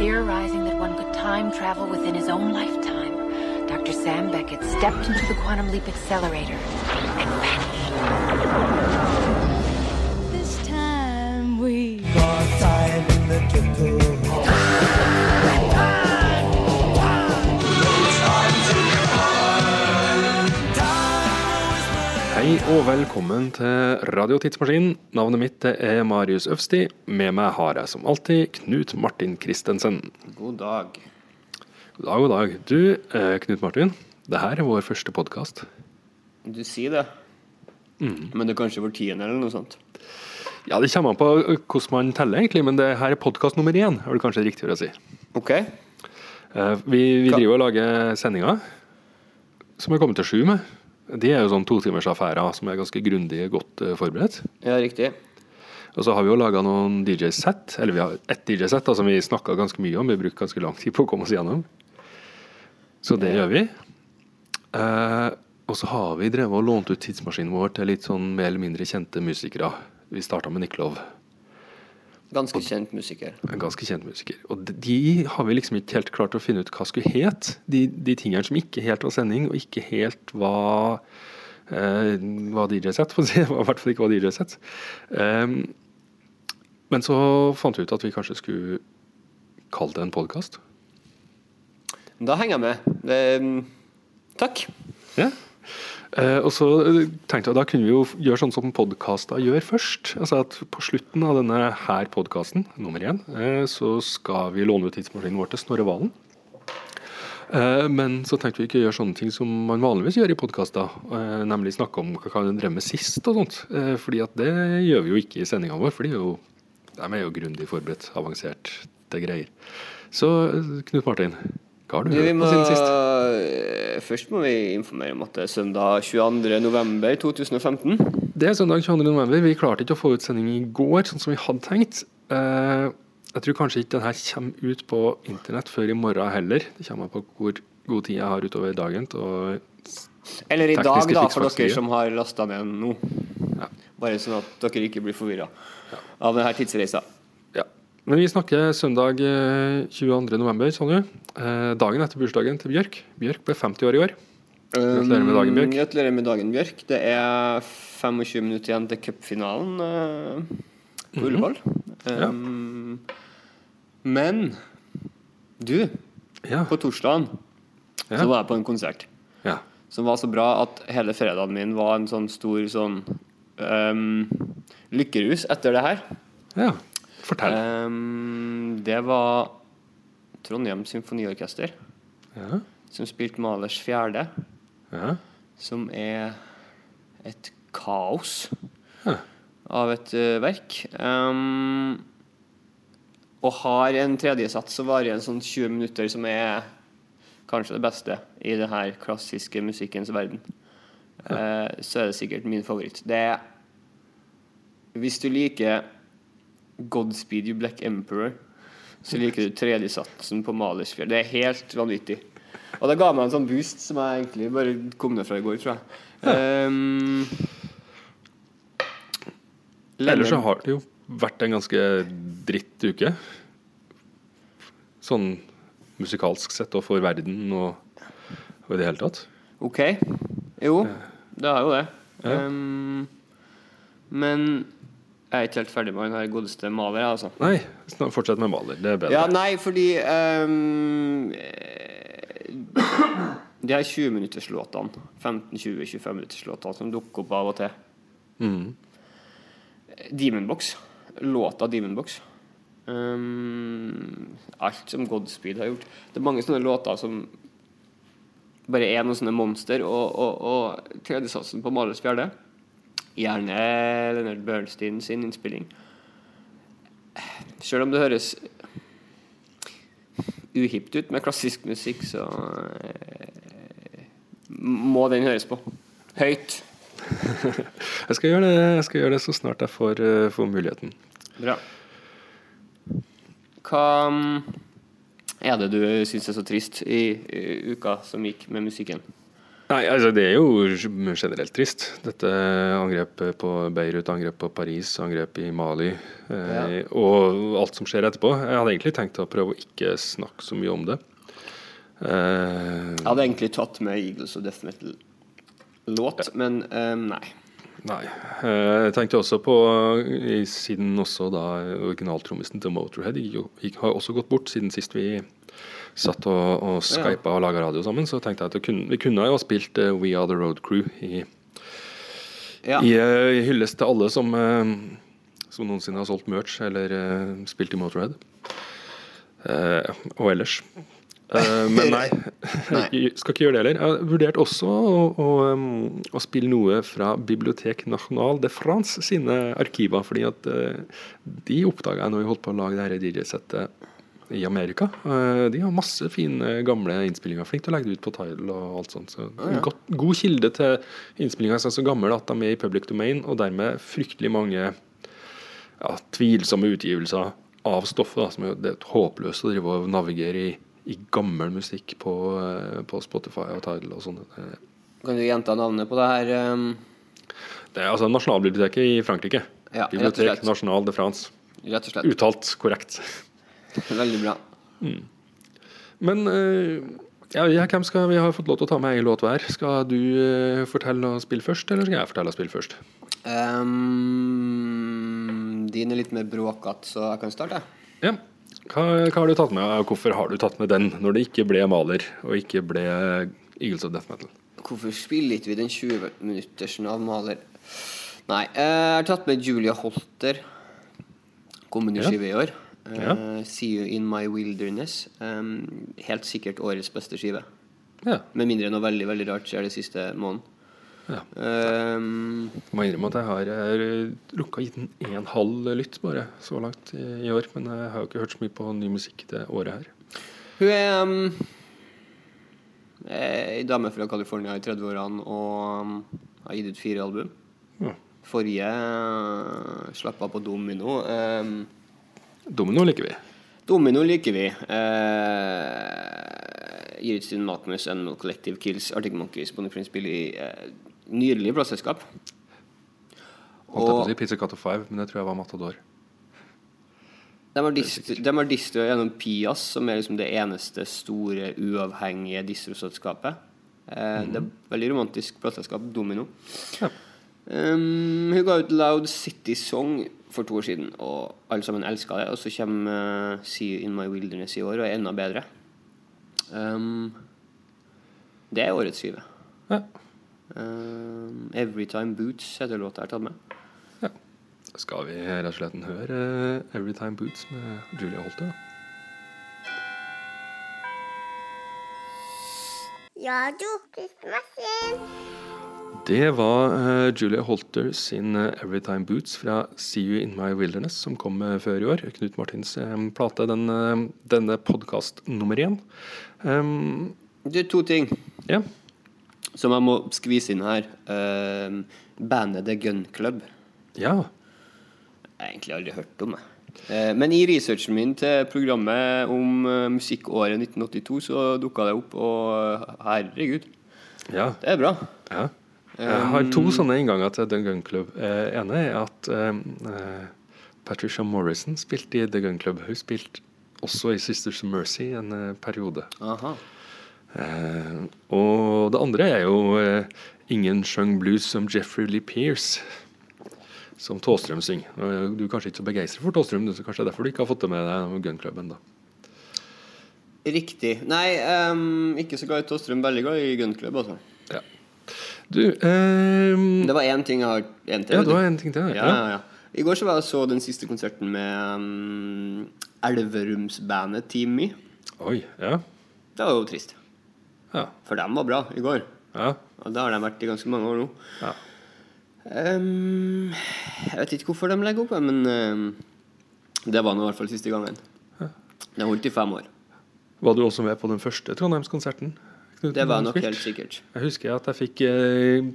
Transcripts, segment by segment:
Theorizing that one could time travel within his own lifetime, Dr. Sam Beckett stepped into the quantum leap accelerator and vanished. Og velkommen til Radio Tidsmaskinen. Navnet mitt er Marius Øvsti. Med meg har jeg som alltid Knut Martin Christensen. God dag. God dag, god dag. Du, eh, Knut Martin. Det her er vår første podkast. Du sier det. Men det er kanskje vår tiende, eller noe sånt. Ja, det kommer an på hvordan man teller, egentlig, men det her er podkast nummer én, er det kanskje riktigere å si. Ok. Eh, vi vi driver og lager sendinger som er kommet til sju med. De er jo sånn totimersaffærer som er ganske grundig godt eh, forberedt. Ja, riktig. Og så har vi jo laga noen DJ-sett, eller vi har ett DJ-sett som vi snakka ganske mye om. Vi brukte ganske lang tid på å komme oss gjennom. Så det gjør vi. Eh, og så har vi drevet og lånt ut tidsmaskinen vår til litt sånn mer eller mindre kjente musikere. Vi starta med Niklov, Ganske kjent musiker. ganske kjent musiker. Og de- har vi liksom ikke helt klart å finne ut hva skulle het. De, de tingene som ikke helt var sending, og ikke helt var eh, var DJ-sett, si. I hvert fall ikke var DJ-sett. Um, men så fant vi ut at vi kanskje skulle kalle det en podkast. Da henger jeg med. Um, takk. Ja. Eh, og så tenkte jeg da kunne vi jo gjøre sånn som podkaster gjør først. Altså at På slutten av denne her podkasten, nummer én, eh, så skal vi låne ut tidsmaskinen vår til Snorre Valen. Eh, men så tenkte vi ikke å gjøre sånne ting som man vanligvis gjør i podkaster. Nemlig snakke om hva kan en drev med sist og sånt. Fordi at det gjør vi jo ikke i sendinga vår, for de er jo, de er jo grundig forberedt, til greier. Så Knut Martin, hva har du Du, vi hørt på siden sist? Først må vi informere om at det er søndag 22. november 2015. Det er søndag 22. november. Vi klarte ikke å få ut sending i går, sånn som vi hadde tenkt. Eh, jeg tror kanskje ikke denne kommer ut på internett før i morgen heller. Det kommer på hvor god tid jeg har utover dagen. Eller i dag, da, for dere som har lasta ned nå. Bare sånn at dere ikke blir forvirra av denne tidsreisa. Men vi snakker søndag eh, 22. november, sa du. Eh, dagen etter bursdagen til Bjørk. Bjørk ble 50 år i år. Gratulerer med dagen, Bjørk. Um, Gratulerer med dagen, Bjørk. Det er 25 minutter igjen til cupfinalen uh, på Ullevål. Ja. Um, Men du, Ja. på torsdagen Ja. så var jeg på en konsert ja. som var så bra at hele fredagen min var en sånn stor sånn um, lykkerus etter det her. ja. Fortell. Um, det var Trondheim Symfoniorkester Ja. som spilte Malers fjerde. Ja. som er et kaos Ja. av et uh, verk. Um, og har en tredjesats som varer en sånn 20 minutter, som er kanskje det beste i det her klassiske musikkens verden. Uh, så er det sikkert min favoritt. Det er Hvis du liker Godspeed You Black Emperor, så liker du tredjesatsen på Malersfjell. Det er helt vanvittig. Og det ga meg en sånn boost som jeg egentlig bare kom ned fra i går, tror jeg. Um, Ellers så har det jo vært en ganske dritt uke. Sånn musikalsk sett og for verden og, og i det hele tatt. OK. Jo, det har jo det. Ja. Um, men jeg er ikke helt ferdig med han her godeste Maler, altså. Nei, fortsett med Maler. Det er bedre. Ja, nei, fordi um, De her 20-minutterslåtene, 15-20-25 minutterslåtene som dukker opp av og til Mm. Demonbox. Låta Demonbox. Um, alt som Godspeed har gjort. Det er mange sånne låter som bare er noen sånne monster, og, og, og tredjesatsen på Malers fjerde Gjerne Leonard Bernstein sin innspilling. Selv om det høres uhipt ut med klassisk musikk, så eh, må den høres på. Høyt. Jeg skal gjøre det, jeg skal gjøre det så snart jeg får, eh, får muligheten. Bra. Hva mm, er det du syns er så trist i, i uka som gikk med musikken? Nei, altså det er jo generelt trist. Dette angrepet på Beirut, angrep på Paris, angrep i Mali eh, og alt som skjer etterpå. Jeg hadde egentlig tenkt å prøve å ikke snakke så mye om det. Eh, Jeg hadde egentlig tatt med Eagles og Death Metal-låt, men eh, nei. Nei. Eh, jeg tenkte også på, siden også da originaltrommisen til Motorhead gikk har også gått bort siden sist vi satt og, og skypa og laga radio sammen, så tenkte jeg at kunne, vi kunne jo ha spilt eh, We Are The Road Crew i Ja. I i hyllest til alle som, eh, som noensinne har solgt merch eller eh, spilt i Motorhead. Eh, og ellers. Eh, men nei, nei. skal ikke gjøre det heller. Jeg har vurdert også å, å, å spille noe fra Bibliotek National de France sine arkiver. fordi at eh, de oppdaga jeg når vi holdt på å lage dette DJ-settet i Amerika. Eh, de har masse fine gamle innspillinger. Flink til å legge det ut på Tidal og alt sånt. Så godt, god kilde til innspillinger som er så gamle at de er i public domain, og dermed fryktelig mange ja, tvilsomme utgivelser av stoffet. Da, som er, det er håpløst å drive og navigere i, i gammel musikk på, eh, på Spotify og Tidal og sånn. Eh, Kan du gjenta navnet på det her? ehm? Det er altså Nasjonalbiblioteket i Frankrike. Ja, Bibliotek. National de France. rett og slett. Uttalt korrekt. Veldig bra. Men eh, ja, hvem skal vi har fått lov til å ta med ei låt hver? Skal du fortelle og spille først, eller skal jeg fortelle og spille først? Um, din er litt mer bråkete, så jeg kan starte. Ja. Hva, hva har du tatt med, og hvorfor har du tatt med den, når det ikke ble Maler og ikke ble Eagles of Death Metal? Hvorfor spiller ikke vi den 20-minuttersen av Maler? Nei, eh, jeg har tatt med Julia Holter. Kom Ja. skive i år. Eh, Ja. 'See You In My Wilderness'. Um, helt sikkert årets beste skive. Ja. Med mindre noe veldig veldig rart skjer det siste måneden. Ja. Um, Jeg må innrømme at jeg har jeg rukka gitt den en halv lytt bare så langt i, år. Men jeg har jo ikke hørt så mye på ny musikk det året her. hun er um, ei dame fra California i 30-årene og har gitt ut fire album. Ja. Forrige uh, slapp av på Domino. Um, Domino liker vi. Domino liker vi. Uh, gir ut sin Matmus, Animal Collective Kills Arctic Monkeys Bonnie Prince Billy. Uh, nydelig plateselskap. Holdt jeg på å si Pizza Cut of Five, men det tror jeg var Matador. De har, dist, de har distro gjennom Pias, som er liksom det eneste store, uavhengige distroselskapet. Eh, Det er veldig romantisk plateselskap, Domino. Ja. Um, hun ga ut Loud City Song for to år siden, og alle sammen elska det. Og så kommer uh, See You In My Wilderness i år, og er enda bedre. Um, det er årets skive. Ja. Um, Everytime Boots heter låta jeg har tatt med. Ja. Skal vi rett og slett høre eh, Everytime Boots med Julia Holter? da? Radio Det var uh, Julia Holter sin uh, Everytime Boots fra See You In My Wilderness, som kom uh, før i år. Knut Martins eh, plate, den, eh, denne podkast nummer én. Um, Det er to ting. ja. Som jeg må skvise inn her. Uh, bandet The Gun Club. ja. Jeg har egentlig aldri hørt om det. Eh, men i researchen min til programmet om eh, musikkåret 1982, så dukka det opp, og herregud, Ja. det er bra. ja. Jeg har to sånne innganger til The Gun Club. Eh, ene er at Patricia Morrison spilte i The Gun Club. Hun spilte også i Sisters of Mercy en periode. Aha. Eh, og det andre er jo eh, Ingen sjøng blues som Jeffrey Lee Pierce, som Tåstrøm synger. Du er kanskje ikke så begeistret for Tåstrøm, så kanskje det er derfor du ikke har fått det med deg Gun Club ennå. Riktig. Nei, um, ikke så glad i Tåstrøm. Veldig glad i Gun Club, altså. Ja. Du um, Det var én ting jeg har en til. Ja, det var en ting til. Ja, ja, ja. I går så var jeg så den siste konserten med um, Elverumsbandet Team Me. Oi. Ja. Det var jo trist. Ja. For dem var bra i går. ja. Og det har de vært i ganske mange år nå. ja. Um, jeg vet ikke hvorfor de legger opp, men um, det var nå i hvert fall siste gangen. Det holdt i fem år. Var du også med på den første Trondheimskonserten? Det var nok helt sikkert. Jeg husker at jeg fikk eh,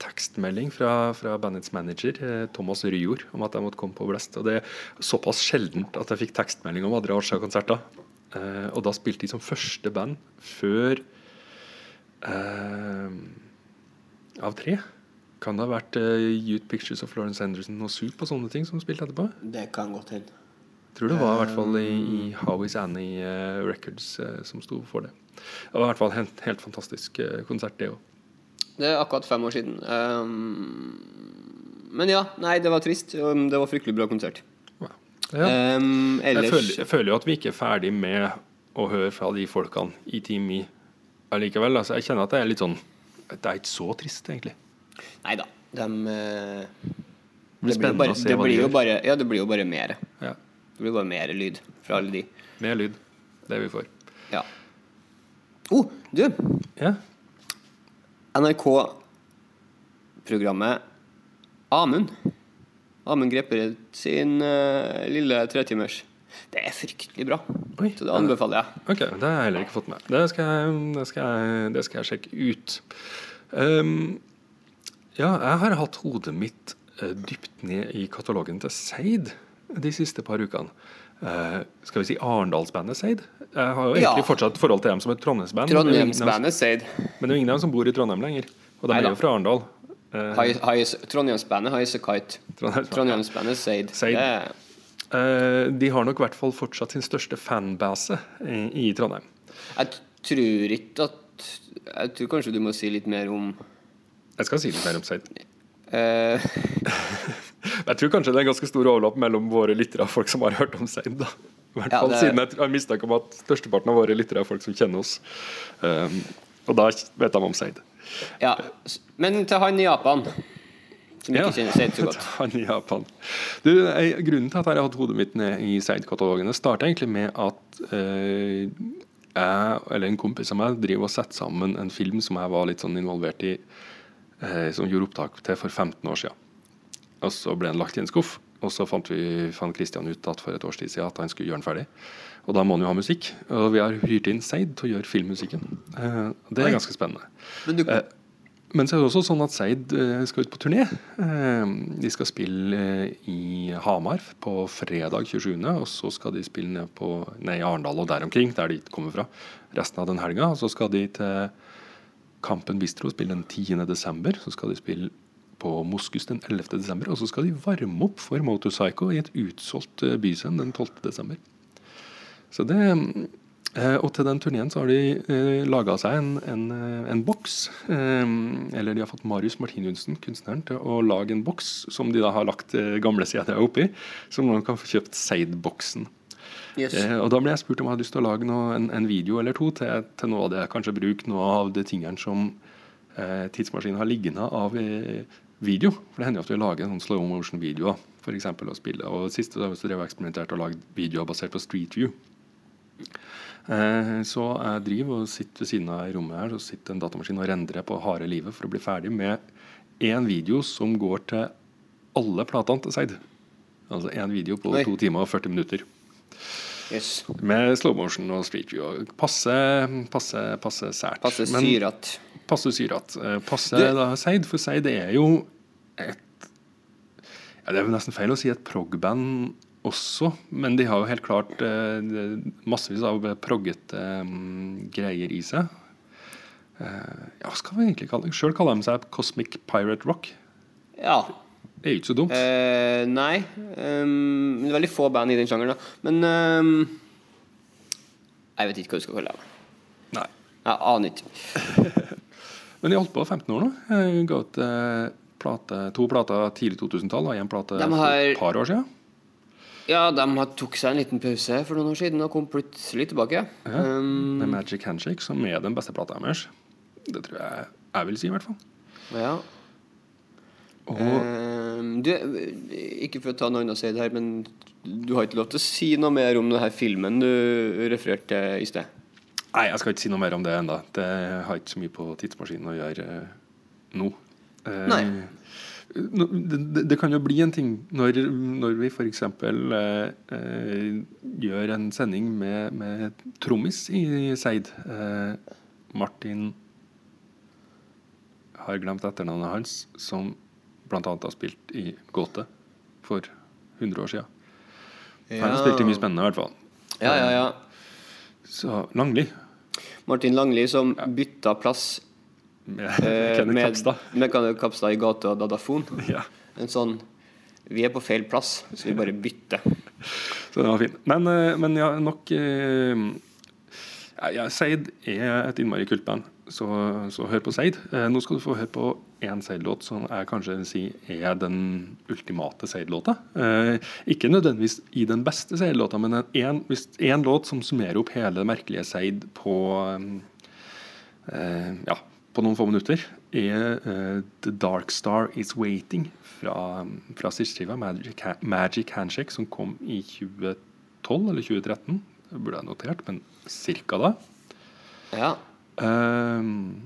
tekstmelding fra, fra bandets manager, eh, Thomas Ryjord, om at jeg måtte komme på Blest. Og det er såpass sjeldent at jeg fikk tekstmelding om Adria Arsa-konserter. Eh, og da spilte de som første band før Eh, av tre. Kan det ha vært uh, Youth Pictures of Florence Henderson og Soup og sånne ting som spilte etterpå? Det kan godt hende. Tror det var i hvert fall i, i How Is Annie uh, Records eh, som sto for det. Det var i hvert fall en helt, helt fantastisk eh, konsert, det òg. Det er akkurat fem år siden. Um, men ja, nei, det var trist. Um, Det var fryktelig bra konsert. Ja. Um, Jeg, føler, jeg føler jo at vi ikke er ferdig med å høre fra de folkene i Team Me allikevel. Altså, jeg kjenner at det er litt sånn Det er ikke så trist, egentlig. Nei da. De eh, det blir, jo bare, å det blir jo bare Ja, det blir jo bare mer. Ja. Det blir bare mer lyd fra alle de. Mer lyd. Det vi får. Ja. Oh, du! Ja. NRK-programmet Amund. Amund Grepperud sin uh, lille tretimers. Det er fryktelig bra. Oi. Så det anbefaler jeg. Ok, det har jeg heller ikke fått med. Det skal jeg, det skal jeg, det skal jeg sjekke ut. Um, ja, jeg har hatt hodet mitt eh, dypt ned i katalogen til Seid de siste par ukene. Uh, skal vi si Arendalsbandet Seid? Jeg har jo egentlig Ja. fortsatt forhold til dem som et Trondheimsband. Trondheimsbandet Seid. Men det er jo ingen av dem som bor i Trondheim lenger. Og de er jo fra Arendal. High- Trondheimsbandet Highasakite. Trondheimsbandet. Trondheimsbandet Seid. Seid. Eh, de har nok i hvert fall fortsatt sin største fanbase i, Trondheim. Jeg tror ikke at Jeg tror kanskje du må si litt mer om Jeg skal si litt mer om Seid. Uh... Jeg tror kanskje det er en ganske stor overlapp mellom våre lyttere og folk som har hørt om Seid. I hvert Ja, fall det- siden jeg har mistanke om at størsteparten av våre lyttere er folk som kjenner oss. Um, og da vet de om Seid. Ja. Men til han i Japan, som ikke kjenner Seid så godt. Han i Japan. Du, jeg, grunnen til at jeg har hatt hodet mitt ned i Seid-katalogene, starta egentlig med at eh, jeg eller en kompis av meg driver og setter sammen en film som jeg var litt sånn involvert i, eh, som gjorde opptak til for 15 år siden. Og så ble den lagt i en skuff. Og så fant vi fant Christian ut at for et års tid siden at han skulle gjøre den ferdig. Og da må han jo ha musikk. Og vi har hyrt inn Seid til å gjøre filmmusikken. Eh, det er ganske spennende. Men du, Eh, men så er det også sånn at Seid eh, skal ut på turné. Eh, De skal spille eh, i Hamar på fredag 27., og så skal de spille ned på, nei, Arendal og der omkring, der de kommer fra, resten av den helga. Og så skal de til Kampen Bistro spille den 10. desember. Så skal de spille på Moskus den 11. desember. Og så skal de varme opp for Motorpsycho i et utsolgt bysend den 12. desember. Så det Og til den turneen så har de eh, laga seg en, en, eh, en boks. Eh, eller de har fått Marius Martinudsen, kunstneren, til å lage en boks som de da har lagt eh, gamle CD-er oppi. som man kan få kjøpt Seid-boksen. yes. Eh, og da ble jeg spurt om jeg hadde lyst til å lage noe, en, en video eller to til, til noe av det. Kanskje bruke noe av de tingene som eh, tidsmaskinen har liggende av eh, video. For det hender jo at vi lager sånn slow motion-videoer eksempel, å spille. Og siste har vi drevet og eksperimentert og lagd videoer basert på Street View. Eh, så jeg driver og sitter ved siden av i rommet her Så sitter en datamaskin og rendrer på harde livet for å bli ferdig med én video som går til alle platene til Seid. Altså én video på Oi. to timer og 40 minutter. yes. Med slow motion og street view. Passe, passe, passe sært. Passe syrat. Passe syrat. Eh, Passe Du- da Seid, for Seid er jo et ja, Det er jo nesten feil å si et prog-band også, men de har jo helt klart eh, massevis av proggete mm, greier i seg. Eh, ja, hva skal vi egentlig kalle det? Sjøl kaller de seg Cosmic Pirate Rock. Ja. Det er jo ikke så dumt. Eh, nei. Um, det er veldig få band i den sjangeren, da. Men um, Jeg vet ikke hva du skal kalle det. Nei. Jeg aner ikke. Men de har holdt på 15 år nå. Jeg ga ut plate, to plater tidlig 2000-tall og én plate har... for et par år siden. Ja, de tok seg en liten pause for noen år siden og kom plutselig tilbake. Ja, Um, er Magic Handshake, som er den beste plata deres. Det tror jeg jeg vil si, i hvert fall. ja. Og Um, du, ikke for å ta noe annet å si det her, men du har ikke lov til å si noe mer om denne filmen du refererte til i sted? Nei, jeg skal ikke si noe mer om det ennå. Det har ikke så mye på tidsmaskinen å gjøre eh, nå. Eh, Nei. Det, kan jo bli en ting når, når vi f.eks. Eh, eh, gjør en sending med, med trommis i Seid. Eh, Martin har glemt etternavnet hans, som bl.a. har spilt i Gåte for 100 år siden. Han har spilt i mye spennende, i hvert fall. Ja, ja, ja. Så Langli. Martin Langli som bytta plass Med eh, Kenneth med, Kapstad. med Kenneth Kapstad i gata Dadafon. Ja. En sånn Vi er på feil plass, så vi bare bytter. Så den var fin. Men, eh, men ja, nok eh, ja, Seid er et innmari kult band, så, så hør på Seid. Nå skal du få høre på én Seid-låt som jeg kanskje vil si er den ultimate Seid-låta. Ikke nødvendigvis i den beste Seid-låta, men en, en, en låt som summerer opp hele det merkelige Seid på ja, på noen få minutter, er uh, The Dark Star Is Waiting fra, fra siste-skiva, Magic, Magic Handshake, som kom i 2012 eller 2013. Det burde jeg notert, men cirka da. Ja. Ehm,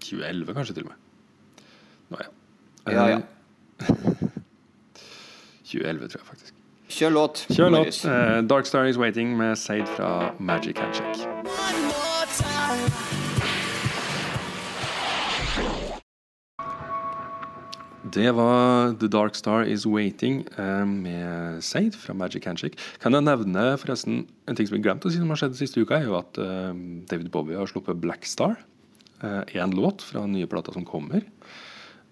2011 kanskje til og med. Nå, ja. Ja, ja. Eh, 2011, tror jeg faktisk. Kjør låt. Kjør låt. Eh, Dark Star Is Waiting med Seid fra Magic Handshake. Det var The Dark Star Is Waiting eh, med Seid fra Magic Handshake. Kan jeg nevne forresten en ting som vi glemte å si som har skjedd siste uka, er jo at eh, David Bowie har sluppet Black Star. Én låt fra den nye plata som kommer.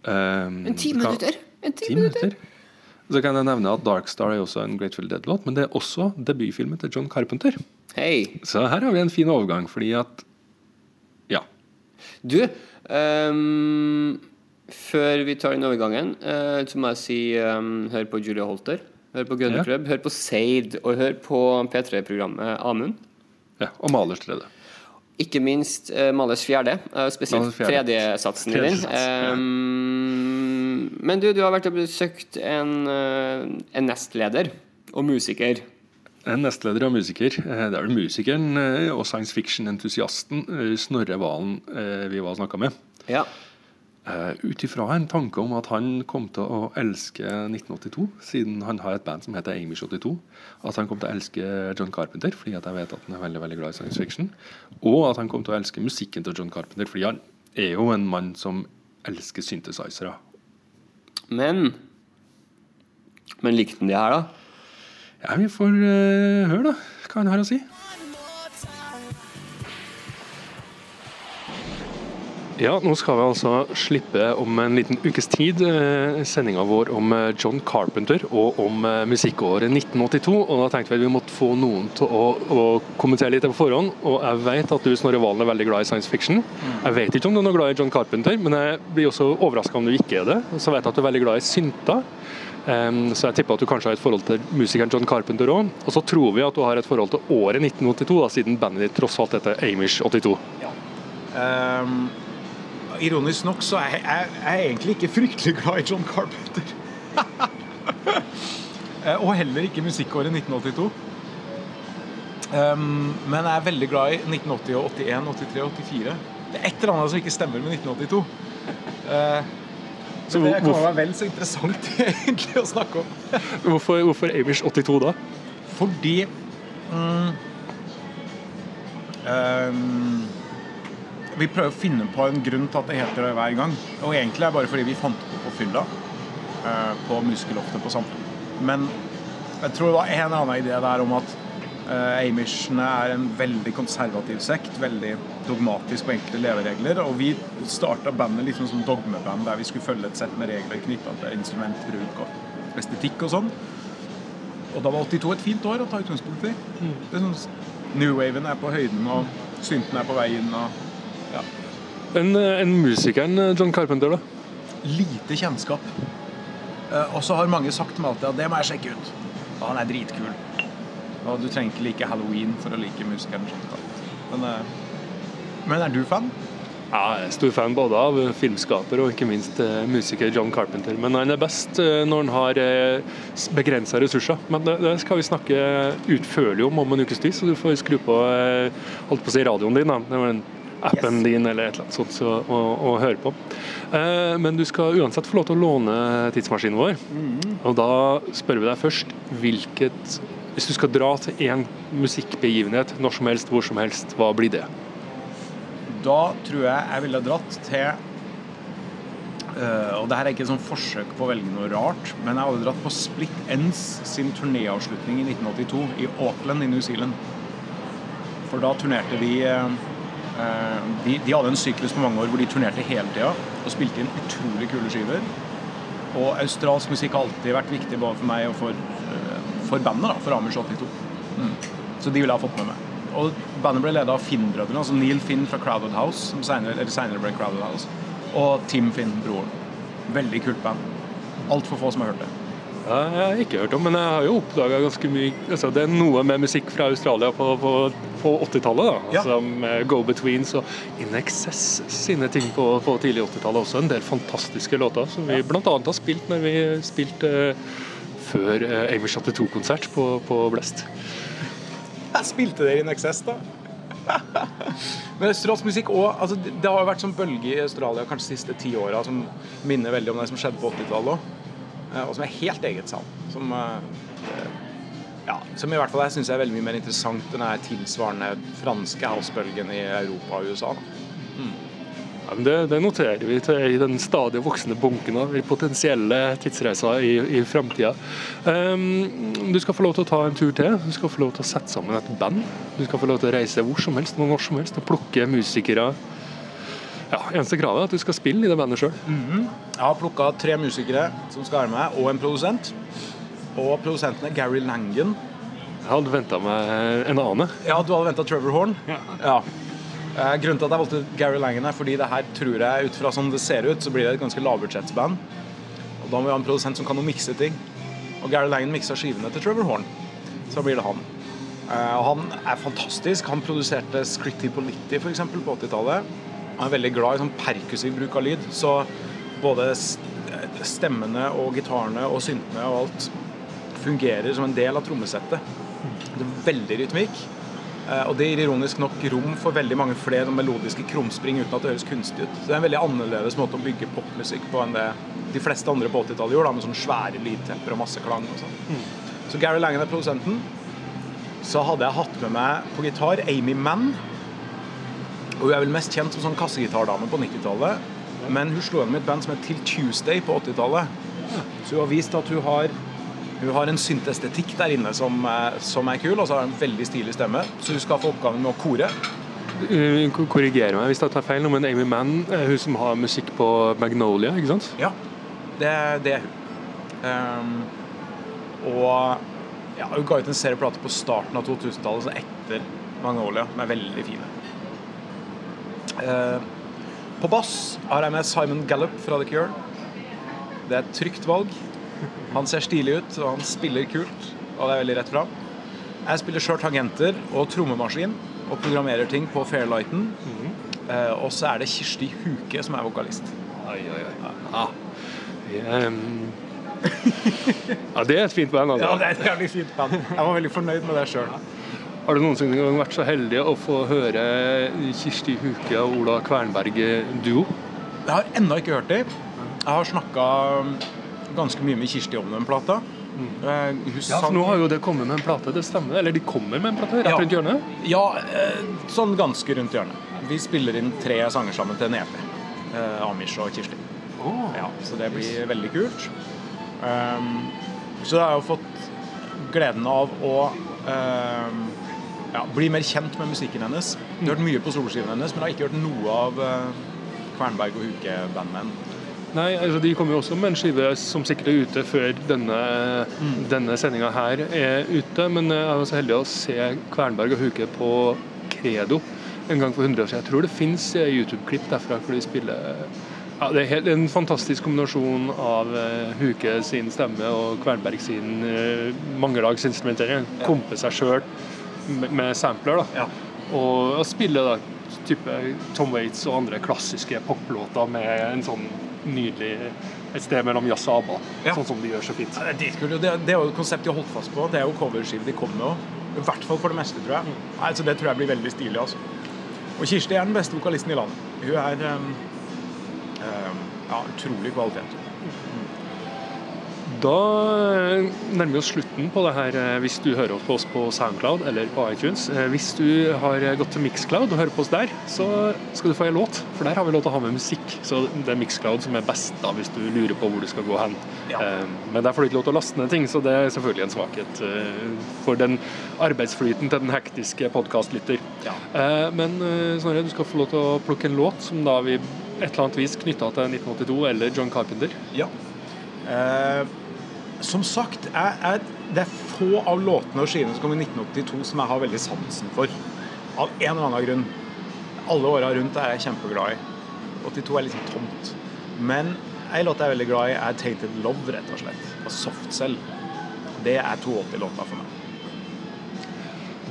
En ti minutter. En ti minutter. Så kan jeg nevne at Dark Star er også en Grateful Dead-låt, men det er også debutfilmen til John Carpenter. Hey. Så her har vi en fin overgang, fordi at Ja. Du, ehm, før vi tar den overgangen, eh, så må jeg si um, hør på Julia Holter. Hør på Gunner Ja. Hør på Seid, og hør på P3-programmet Amund. ja og Malers tredje. Ikke minst uh, Malers fjerde, Uh, spesielt tredjesatsen i den. Um, men du, du har vært og besøkt en, uh, en nestleder og musiker. En nestleder og musiker. Det er vel musikeren og science fiction-entusiasten Snorre Valen vi var og snakka med. Ja. Uh, Ut ifra en tanke om at han kom til å elske 1982, siden han har et band som heter Amish 82. At han kom til å elske John Carpenter, fordi at jeg vet at han er veldig veldig glad i science fiction. Og at han kom til å elske musikken til John Carpenter, fordi han er jo en mann som elsker synthesizere. Men Men likte han det her, da? Ja, vi får uh, høre, da, hva han har å si. Ja, nå skal vi altså slippe om en liten ukes tid eh, sendinga vår om eh, John Carpenter og om eh, musikkåret 1982. Og da tenkte vi at vi måtte få noen til å, å kommentere litt på forhånd. Og jeg vet at du Snorre Valen er veldig glad i science fiction. Jeg vet ikke om du er noe glad i John Carpenter, men jeg blir også overraska om du ikke er det. Så vet jeg at du er veldig glad i synter. Um, så jeg tipper at du kanskje har et forhold til musikeren John Carpenter òg. Og så tror vi at du har et forhold til året 1982, da, siden bandet ditt tross alt heter Amish 82. Ehm, ironisk nok så er jeg, jeg, jeg er egentlig ikke fryktelig glad i John Carpenter. Eh, Og heller ikke musikkåret 1982. Um, men jeg er veldig glad i 1980, og 81, 83 og 84. Det er et eller annet som ikke stemmer med 1982. Uh, Så det kan være vel så interessant egentlig å snakke om. Hvorfor, hvorfor Amish 82 da? Fordi um, ehm, Vi prøver å finne på en grunn til at det heter det hver gang. Og egentlig er det bare fordi vi fant det på på fylla. eh, på Muskeloftet på Samfunnet. Men jeg tror det var en eller annen idé der om at uh, Amishene er en veldig konservativ sekt. Veldig dogmatisk på enkelte leveregler. Og vi starta bandet liksom som dogmeband der vi skulle følge et sett med regler knytta til instrumentbruk og estetikk og sånn. Og da var 82 et fint år å ta utgangspunkt i. Det er sånn, New Waven er på høyden, og synten er på vei inn. Og, ja. Enn en musikeren eh, John Carpenter, da? Lite kjennskap. Eh, og så har mange sagt til meg alltid at det må jeg sjekke ut. Og han er dritkul. Og du trenger ikke like Halloween for å like musikeren. John Carpenter. Men, eh, men er du fan? Ja, jeg er stor fan både av filmskaper og ikke minst eh, musiker John Carpenter. Men han er best eh, når han har eh, begrensa ressurser. Men det, skal vi snakke utførlig om om en ukes tid, så du får skru på eh, holdt på å si radioen din. da. Det yes. appen din eller et eller annet sånt så, å, å høre på. Eh, men du skal uansett få lov til å låne tidsmaskinen vår. Og da spør vi deg først hvilket Hvis du skal dra til én musikkbegivenhet når som helst, hvor som helst, hva blir det? Da tror jeg jeg ville dratt til Uh, Og det her er ikke et sånn forsøk på å velge noe rart, men jeg hadde dratt på Split Ends sin turnéavslutning i 1982 i Auckland i New Zealand. For da turnerte de eh, Eh, de, de hadde en syklus på mange år hvor de turnerte hele tida og spilte inn utrolig kule skiver. Og australsk musikk har alltid vært viktig både for meg og for, eh, for bandet, da, for Amers 82. Mm. Så de ville jeg ha fått med meg. Og bandet ble leda av Finn-brødrene, altså Neil Finn fra Crowded House, som senere, eller senere ble Crowded House, og Tim Finn, broren. Veldig kult band. Altfor få som har hørt det. Ja, jeg har ikke hørt om, men jeg har jo oppdaga ganske mye altså, Det er noe med musikk fra Australia på, på, på 80-tallet. da, Ja. altså med Go-Betweens og In Excess sine ting på, på tidlig 80-tallet også. En del fantastiske låter som vi blant annet har spilt når vi spilte uh, før uh, Amy 82-konsert på, på Blest. Jeg spilte dere in excess, da. Men australsk musikk også, altså, det har jo vært sånn bølge i Australia kanskje de siste ti åra som minner veldig om det som skjedde på 80-tallet òg. Og som er helt eget sound. Som, eh, ja, som i hvert fall jeg syns er veldig mye mer interessant enn den tilsvarende franske housebølgen i Europa og USA. Da. Ja, det, det noterer vi til i den stadig voksende bunken av potensielle tidsreiser i, i framtida. Um, du skal få lov til å ta en tur til. Du skal få lov til å sette sammen et band. Du skal få lov til å reise hvor som helst, når som helst, og plukke musikere. Ja, Eneste kravet er at du skal spille i det bandet sjøl. Jeg har plukka tre musikere som skal være med, og en produsent. Og produsenten er Gary Langan. Jeg hadde venta meg en annen. Ja, du hadde venta Trevor Horn? Ja. ja. grunnen til at jeg valgte Gary Langan, er fordi det her tror jeg, ut fra sånn det ser ut, så blir det et ganske lavbudsjettsband. Og da må vi ha en produsent som kan å mikse ting. Og Gary Langan miksa skivene til Trevor Horn. Så blir det han. Eh, og han er fantastisk. Han produserte Scritty Politti f.eks. på 80-tallet. Han er veldig glad i sånn perkussiv bruk av lyd. Så både stemmene og gitarene og syntene og alt fungerer som en del av trommesettet. Det er veldig rytmikk. Eh, Og det gir ironisk nok rom for veldig mange flere melodiske krumspring uten at det høres kunstig ut. Så det er en veldig annerledes måte å bygge popmusikk på enn det de fleste andre på 80-tallet gjorde, da, med sånne svære lydtepper og masse klang og sånn. Så Gary Langen er produsenten. Så hadde jeg hatt med meg på gitar Amy Mann. Og hun er vel mest kjent som sånn kassegitardame på 90-tallet. Men hun slo gjennom i et band som het Till Tuesday på 80-tallet. Så hun har vist at hun har hun har en syntestetikk der inne som, eh, som er kul, og så har hun en veldig stilig stemme. Så hun skal få oppgaven med å kore. Korrigere Korriger meg hvis jeg tar feil, men Amy Mann er hun som har musikk på Magnolia, ikke sant? Ja, det, det er hun. Um, og ja, hun ga ut en serie plater på starten av 2000-tallet, så etter Magnolia, som er veldig fine. Ehm, på bass har jeg med Simon Gallup fra The Cure. Det er et trygt valg. Han ser stilig ut, og han spiller kult, og det er veldig rett fram. Jeg spiller sjøl tangenter og trommemaskin og programmerer ting på Fairlighten. Eh, og så er det Kirsti Huke som er vokalist. Oi, oi, oi. Ja. Yeah. ja, det er et fint band, altså. Ja, det er et jævlig fint band. Jeg var veldig fornøyd med det sjøl. Har du noensinne gang vært så heldig å få høre Kirsti Huke og Ola Kvernberg-duo? Jeg har ennå ikke hørt dem. Jeg har snakka ganske mye med Kirsti om den plata. Eh, Hun Ja, for nå har jo det kommet med en plate, det stemmer? Eller de kommer med en plate rett Ja. rundt hjørnet? Ja, eh, sånn ganske rundt hjørnet. Vi spiller inn tre sanger sammen til en EP. Eh, Amish og Kirsti. Ja, så det blir veldig kult. Um, så jeg har jo fått gleden av å um, ja, bli mer kjent med musikken hennes. Du har hørt mye på soloskiven hennes, men har ikke hørt noe av uh, Kvernberg og Huke-bandene. Nei, altså de kommer jo også med en skive som sikkert er ute før denne, denne sendinga her er ute. Men jeg var så heldig å se Kvernberg og Huke på Credo en gang for 100 år siden. Jeg tror det fins YouTube-klipp derfra hvor de spiller ja, Det er helt, en fantastisk kombinasjon av uh, Huke sin stemme og Kvernberg sin uh, mangelagsinstrumentering. Kompe seg sjøl med, sampler. da. Ja. Og å spille da, type Tom Waits og andre klassiske poplåter med en sånn nydelig et sted mellom jazz og ABBA, Ja. sånn som de gjør så fint. Ja, Det er Det, det er jo et konsept de har holdt fast på. Det er jo coverskive de kommer med òg. I hvert fall for det meste, tror jeg. Mm. Altså, Det tror jeg blir veldig stilig. altså. Og Kirsti er den beste vokalisten i landet. Hun er um, um, ja, utrolig kvalitet. Da eh, nærmer vi oss slutten på det her eh, hvis du hører på oss på Soundcloud eller på iTunes. Eh, Hvis du har gått til Mixcloud og hører på oss der, så skal du få en låt. For der har vi lov til å ha med musikk. Så det er Mixcloud som er best da hvis du lurer på hvor du skal gå hen. Ja. Men der får du ikke lov til å laste ned ting, så det er selvfølgelig en svakhet for den arbeidsflyten til den hektiske podkastlytter. Ja. Men Snorre, du skal få lov til å plukke en låt som da vi et eller annet vis knytta til 1982 eller John Carpenter. Ja. Eh, som sagt, jeg, jeg, det er få av låtene og skivene som kom i 1982 som jeg har veldig sansen for. Av en eller annen grunn. Alle åra rundt er jeg kjempeglad i. 82 er litt sånn tomt. Men ei låt jeg er veldig glad i, er 'Tainted Love', rett og slett. Av Softcell. Det er 82-låta for meg.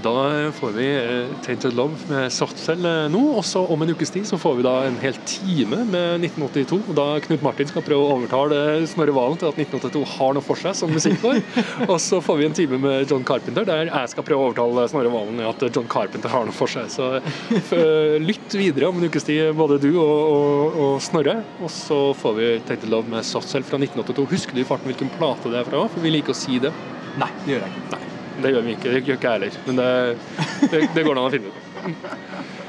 Da får vi eh, Tainted Love med Softcell eh, nå, og så om en ukes tid så får vi da en hel time med 1982. og Da Knut Martin skal prøve å overtale Snorre Valen til at 1982 har noe for seg som musikkår. og så får vi en time med John Carpenter der jeg skal prøve å overtale Snorre Valen til at John Carpenter har noe for seg. Så eh, lytt videre om en ukes tid, både du og, og, og Snorre. Og så får vi Tainted Love med Softcell fra 1982. Husker du i farten hvilken plate det er fra? For vi liker å si det. Nei, det gjør jeg ikke. Nei, det gjør vi ikke. Det gjør ikke jeg heller. Men det, det, det går an å finne ut.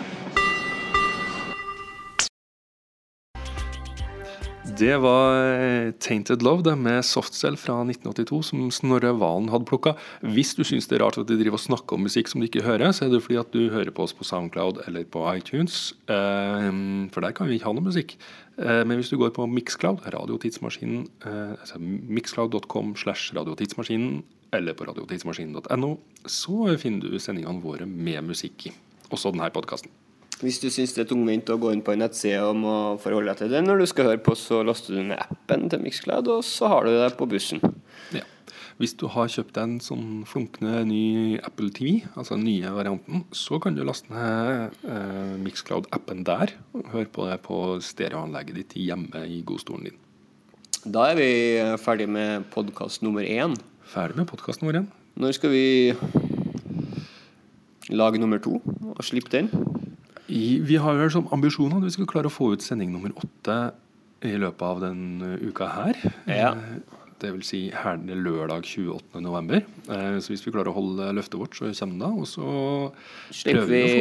Det var eh, Tainted Love det, med Softcell fra 1982, som Snorre Valen hadde plukka. Hvis du syns det er rart at de driver og snakker om musikk som de ikke hører, så er det fordi at du hører på oss på Soundcloud eller på iTunes. Eh, For der kan vi ikke ha noe musikk. Eh, Men hvis du går på Mixcloud, radiotidsmaskinen, eh, altså mixcloud.com slash radiotidsmaskinen, eller på radiotidsmaskinen.no, så finner du sendingene våre med musikk i. Også denne podkasten. Hvis du syns det er tungvint å gå inn på en nettside og må forholde deg til det når du skal høre på, så laster du ned appen til Mixcloud, og så har du det på bussen. Ja. Hvis du har kjøpt deg en sånn flunkende ny Apple TV, altså den nye varianten, så kan du laste ned eh, Mixcloud-appen der og høre på det på stereoanlegget ditt hjemme i godstolen din. Da er vi ferdig med podkast nummer én. Ferdig med podkasten vår igjen. Når skal vi lage nummer to og slippe den? I, vi har vel som ambisjon at vi skal klare å få ut sending nummer åtte i løpet av den uh, uka her. Ja. Eh, Det vil si her lørdag 28. november. Eh, Så hvis vi klarer å holde løftet vårt, så kommer det. Og så Slipper prøver vi å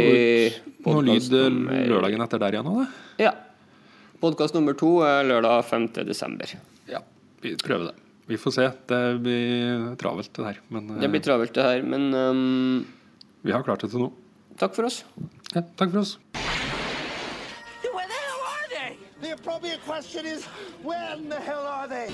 få ut noe lyd eh, nummer- lørdagen etter der igjen òg, da. Ja. Podkast nummer to er lørdag 5. desember. Ja, vi prøver det. Vi får se. Det blir travelt, det her. Men eh, Det blir travelt, det her, men um... vi har klart det til nå. takk for oss. Ja, takk for oss. The appropriate question is, where in the hell are they?